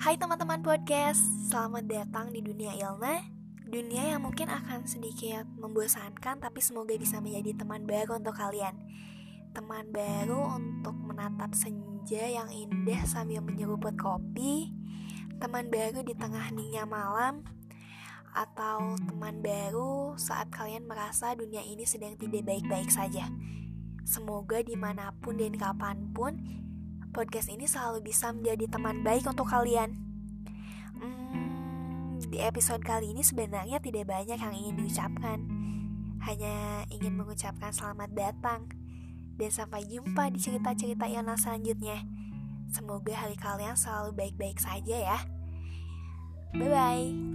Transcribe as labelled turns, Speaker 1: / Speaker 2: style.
Speaker 1: Hai teman-teman podcast, selamat datang di dunia Ilna Dunia yang mungkin akan sedikit membosankan tapi semoga bisa menjadi teman baru untuk kalian. Teman baru untuk menatap senja yang indah sambil menyeruput kopi. Teman baru di tengah hening malam. Atau teman baru saat kalian merasa dunia ini sedang tidak baik-baik saja. Semoga di mana pun dan kapan pun podcast ini selalu bisa menjadi teman baik untuk kalian. Hmm, di episode kali ini sebenarnya tidak banyak yang ingin diucapkan, hanya ingin mengucapkan selamat datang dan sampai jumpa di cerita-cerita yang selanjutnya. Semoga hari kalian selalu baik-baik saja ya. Bye bye.